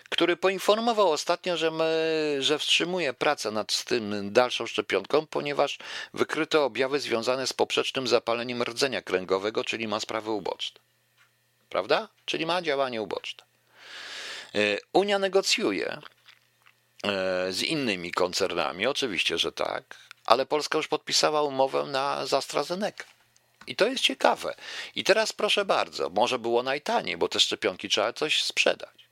który poinformował ostatnio, że, my, że wstrzymuje pracę nad tym dalszą szczepionką, ponieważ wykryto objawy związane z poprzecznym zapaleniem rdzenia kręgowego, czyli ma sprawy uboczne. Prawda? Czyli ma działanie uboczne. E, Unia negocjuje e, z innymi koncernami, oczywiście, że tak, ale Polska już podpisała umowę na AstraZeneca. I to jest ciekawe. I teraz proszę bardzo, może było najtaniej, bo te szczepionki trzeba coś sprzedać.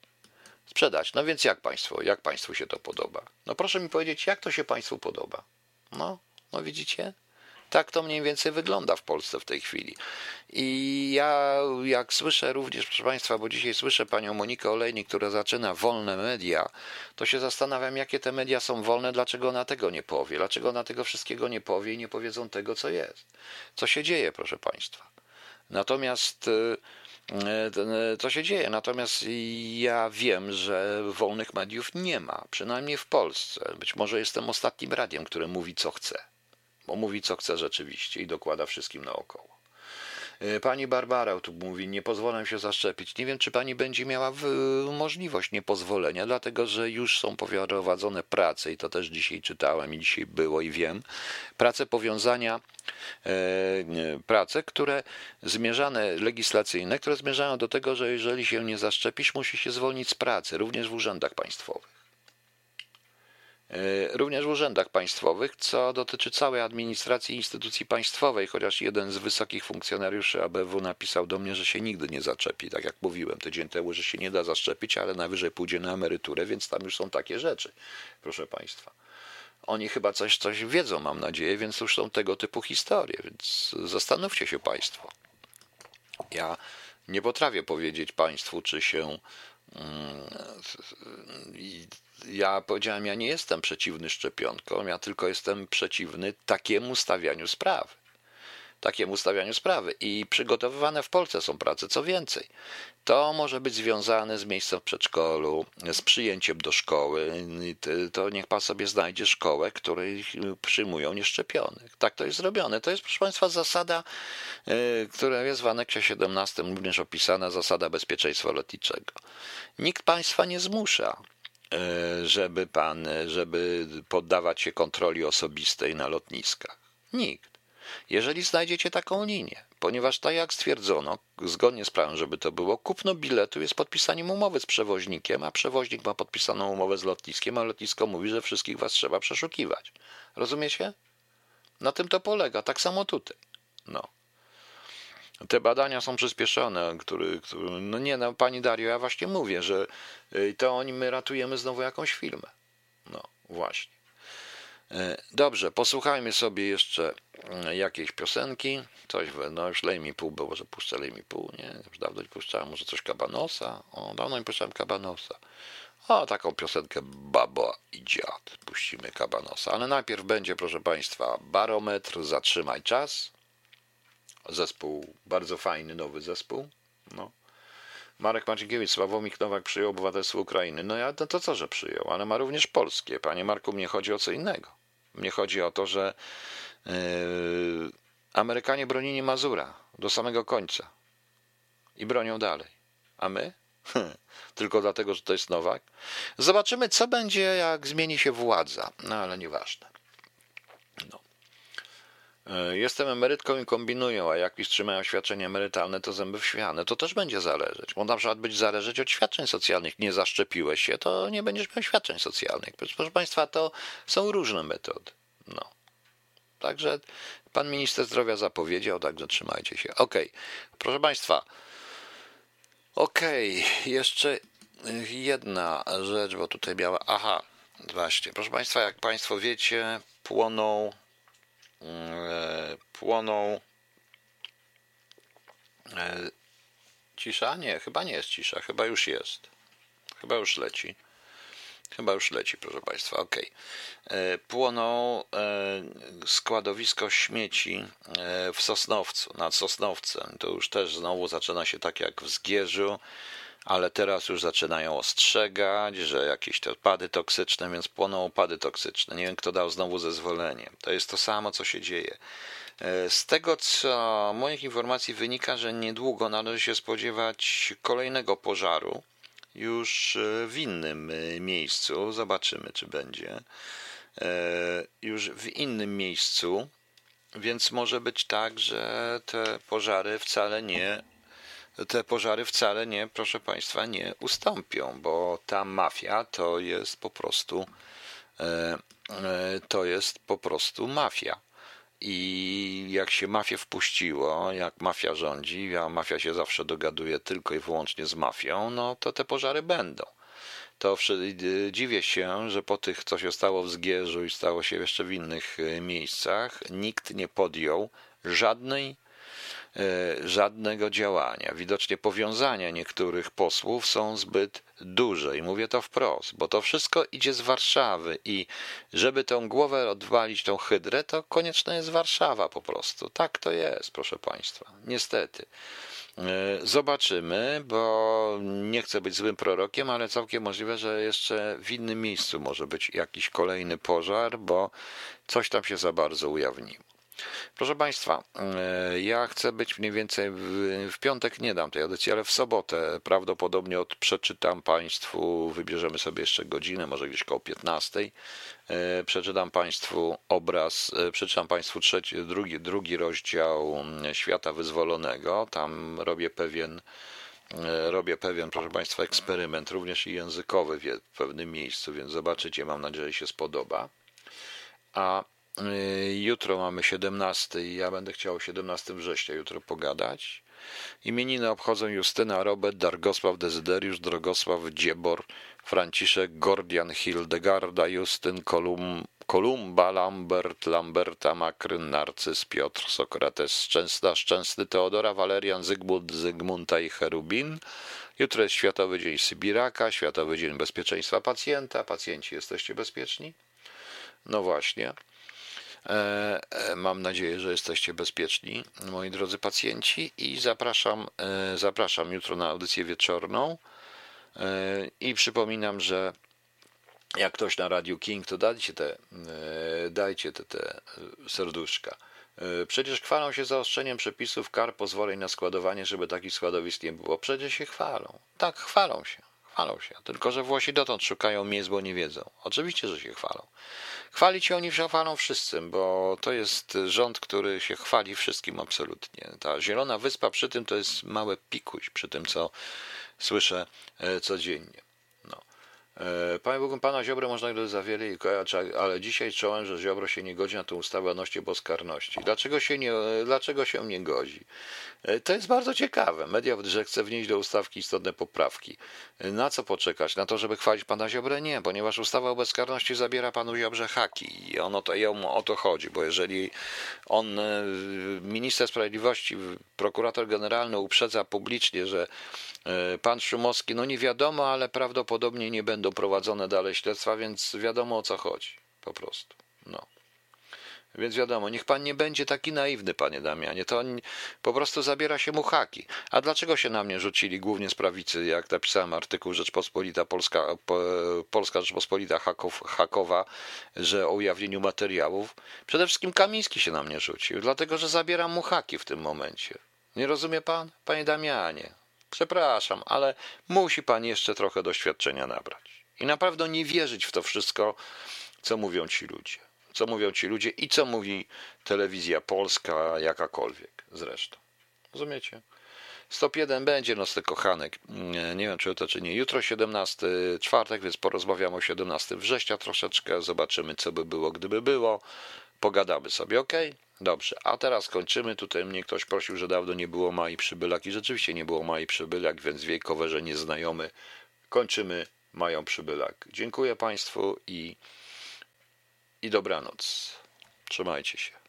Sprzedać. No więc jak państwo, jak państwu się to podoba? No proszę mi powiedzieć, jak to się państwu podoba? No, no widzicie? Tak to mniej więcej wygląda w Polsce w tej chwili. I ja, jak słyszę również, proszę Państwa, bo dzisiaj słyszę panią Monikę Olejnik, która zaczyna wolne media, to się zastanawiam, jakie te media są wolne, dlaczego ona tego nie powie, dlaczego ona tego wszystkiego nie powie i nie powiedzą tego, co jest. Co się dzieje, proszę Państwa. Natomiast y, y, to się dzieje. Natomiast ja wiem, że wolnych mediów nie ma, przynajmniej w Polsce. Być może jestem ostatnim radiem, które mówi, co chce bo mówi co chce rzeczywiście i dokłada wszystkim naokoło. E, pani Barbara tu mówi, nie pozwolę się zaszczepić. Nie wiem, czy pani będzie miała możliwość niepozwolenia, dlatego że już są prowadzone prace i to też dzisiaj czytałem i dzisiaj było i wiem. Prace powiązania, e, prace, które zmierzane, legislacyjne, które zmierzają do tego, że jeżeli się nie zaszczepisz, musi się zwolnić z pracy, również w urzędach państwowych. E, również w urzędach państwowych, co dotyczy całej administracji instytucji państwowej, chociaż jeden z wysokich funkcjonariuszy ABW napisał do mnie, że się nigdy nie zaczepi, tak jak mówiłem tydzień temu, że się nie da zaszczepić, ale najwyżej pójdzie na emeryturę, więc tam już są takie rzeczy, proszę państwa. Oni chyba coś, coś wiedzą, mam nadzieję, więc już są tego typu historie, więc zastanówcie się państwo. Ja nie potrafię powiedzieć państwu, czy się mm, ja powiedziałem, ja nie jestem przeciwny szczepionkom, ja tylko jestem przeciwny takiemu stawianiu sprawy. Takiemu stawianiu sprawy. I przygotowywane w Polsce są prace. Co więcej, to może być związane z miejscem w przedszkolu, z przyjęciem do szkoły. To niech pan sobie znajdzie szkołę, której przyjmują nieszczepionych. Tak to jest zrobione. To jest, proszę Państwa, zasada, y, która jest w aneksie 17 również opisana, zasada bezpieczeństwa lotniczego. Nikt Państwa nie zmusza żeby pan, żeby poddawać się kontroli osobistej na lotniskach. Nikt. Jeżeli znajdziecie taką linię, ponieważ tak jak stwierdzono, zgodnie z prawem, żeby to było, kupno biletu jest podpisaniem umowy z przewoźnikiem, a przewoźnik ma podpisaną umowę z lotniskiem, a lotnisko mówi, że wszystkich was trzeba przeszukiwać. Rozumiecie? Na tym to polega. Tak samo tutaj. No. Te badania są przyspieszone, który, który, no nie, no pani Dario, ja właśnie mówię, że y, to oni my ratujemy znowu jakąś firmę. No, właśnie. E, dobrze, posłuchajmy sobie jeszcze mm, jakiejś piosenki. Coś, no już lej mi pół, bo może puszczę lej mi pół, nie? Już dawno nie puszczałem, może coś Kabanosa. O, dawno nie puszczałem Kabanosa. O, taką piosenkę Baba i Dziad. Puścimy Kabanosa. Ale najpierw będzie, proszę Państwa, barometr, zatrzymaj czas. Zespół, bardzo fajny, nowy zespół. No. Marek Maciekiewicz, Sławomir Nowak przyjął obywatelstwo Ukrainy. No ja to, to co, że przyjął, ale ma również polskie. Panie Marku, mnie chodzi o co innego. Mnie chodzi o to, że yy, Amerykanie bronili Mazura do samego końca i bronią dalej. A my? <laughs> Tylko dlatego, że to jest Nowak. Zobaczymy, co będzie, jak zmieni się władza. No ale nieważne. No. E, jestem emerytką i kombinują, a jak mi wstrzymają świadczenia emerytalne, to zęby w świane. To też będzie zależeć. Może na przykład być zależeć od świadczeń socjalnych. Nie zaszczepiłeś się, to nie będziesz miał świadczeń socjalnych. Proszę Państwa, to są różne metody. No. Także pan minister zdrowia zapowiedział, także trzymajcie się. Okej, okay. proszę Państwa. Okej, okay. jeszcze jedna rzecz, bo tutaj miała. Aha, właśnie. Proszę Państwa, jak Państwo wiecie, płoną płoną. E, cisza? Nie, chyba nie jest cisza, chyba już jest. Chyba już leci. Chyba już leci, proszę Państwa, ok. E, płoną składowisko śmieci w Sosnowcu, nad Sosnowcem. To już też znowu zaczyna się tak jak w Zgierzu ale teraz już zaczynają ostrzegać, że jakieś te odpady toksyczne, więc płoną opady toksyczne. Nie wiem, kto dał znowu zezwolenie. To jest to samo, co się dzieje. E, z tego, co moich informacji wynika, że niedługo należy się spodziewać kolejnego pożaru już e, w innym e, miejscu. Zobaczymy, czy będzie. Już w innym miejscu, więc może być tak, że te pożary wcale nie te pożary wcale nie, proszę Państwa, nie ustąpią, bo ta mafia to jest po prostu e, e, to jest po prostu mafia. I jak się mafię wpuściło, jak mafia rządzi, a mafia się zawsze dogaduje tylko i wyłącznie z mafią, no to te pożary będą. To dziwię się, że po tych, co się stało w Zgierzu i stało się jeszcze w innych e, miejscach, nikt nie podjął żadnej E, żadnego działania. Widocznie powiązania niektórych posłów są zbyt duże i mówię to wprost, bo to wszystko idzie z Warszawy i żeby tą głowę odwalić, tą hydrę, to konieczna jest Warszawa po prostu. Tak to jest, proszę Państwa. Niestety. E, zobaczymy, bo nie chcę być złym prorokiem, ale całkiem możliwe, że jeszcze w innym miejscu może być jakiś kolejny pożar, bo coś tam się za bardzo ujawniło. Proszę Państwa, e, ja chcę być mniej więcej w, w, piątek, nie dam tej audycji, ale w sobotę prawdopodobnie od, przeczytam Państwu, wybierzemy sobie jeszcze godzinę, może gdzieś koło 15. E, przeczytam Państwu obraz, e, przeczytam Państwu trzeci, drugi, drugi rozdział Świata Wyzwolonego. Tam robię pewien robię pewien, proszę Państwa, eksperyment, również i językowy w pewnym miejscu, więc zobaczycie, mam nadzieję, że się spodoba. A jutro mamy 17 i ja będę chciał o 17 września jutro pogadać. Imieniny obchodzą Justyna, Robert, Dargosław, Dezyderiusz, Drogosław, Dziebor, Franciszek, Gordian, Hildegarda, Justyn, Kolum, Kolumba, Lambert, Lamberta, Makryn, Narcyz, Piotr, Sokrates, Szczęsna, Szczęsny, Teodora, Walerian, Zygmunt, Zygmunta i Cherubin. Jutro jest Światowy Dzień Sybiraka, Światowy Dzień Bezpieczeństwa Pacjenta. Pacjenci, jesteście bezpieczni? No właśnie. E, e, mam nadzieję, że jesteście bezpieczni, moi drodzy pacjenci, i zapraszam, e, zapraszam jutro na audycję wieczorną. I przypominam, że jak ktoś na Radiu King, to dajcie te, dajcie te, te serduszka. Przecież chwalą się zaostrzeniem przepisów kar, pozwoleń na składowanie, żeby takich składowisk nie było. Przecież się chwalą. Tak, chwalą się. Chwalą się. Tylko, że Włosi dotąd szukają miejsc, bo nie wiedzą. Oczywiście, że się chwalą. Chwalić się oni chwalą wszystkim, bo to jest rząd, który się chwali wszystkim absolutnie. Ta Zielona Wyspa przy tym to jest małe pikuś, przy tym, co słyszę e, codziennie. E, Panie Bogiem, pana Ziobro można go za wiele, ale dzisiaj czołem, że Ziobro się nie godzi na tę ustawę o noście bezkarności. Dlaczego się nie, dlaczego się nie godzi? E, to jest bardzo ciekawe. Media że chce wnieść do ustawki istotne poprawki. E, na co poczekać? Na to, żeby chwalić pana Ziobrę? Nie, ponieważ ustawa o bezkarności zabiera panu Ziobrze haki i ono to, ją o to chodzi, bo jeżeli on, minister sprawiedliwości, prokurator generalny uprzedza publicznie, że pan Szumowski, no nie wiadomo, ale prawdopodobnie nie będą prowadzone dalej śledztwa, więc wiadomo o co chodzi. Po prostu. No. Więc wiadomo, niech pan nie będzie taki naiwny, panie Damianie. To po prostu zabiera się mu haki. A dlaczego się na mnie rzucili głównie z prawicy, jak napisałem artykuł Rzeczpospolita Polska, Polska Rzeczpospolita hakow, hakowa, że o ujawnieniu materiałów? Przede wszystkim Kamiński się na mnie rzucił, dlatego że zabieram mu haki w tym momencie. Nie rozumie pan, panie Damianie? Przepraszam, ale musi pan jeszcze trochę doświadczenia nabrać. I naprawdę nie wierzyć w to wszystko, co mówią ci ludzie. co mówią ci ludzie i co mówi telewizja polska, jakakolwiek zresztą. Rozumiecie? Stop 1 będzie, no tych kochanek. Nie, nie wiem, czy to, czy nie. Jutro 17 czwartek, więc porozmawiamy o 17 września troszeczkę. Zobaczymy, co by było, gdyby było. Pogadamy sobie, ok? Dobrze, a teraz kończymy. Tutaj mnie ktoś prosił, że dawno nie było Mai Przybylak i rzeczywiście nie było Mai Przybylak, więc wiekowe, że nieznajomy. Kończymy Mają Przybylak. Dziękuję Państwu i, i dobranoc. Trzymajcie się.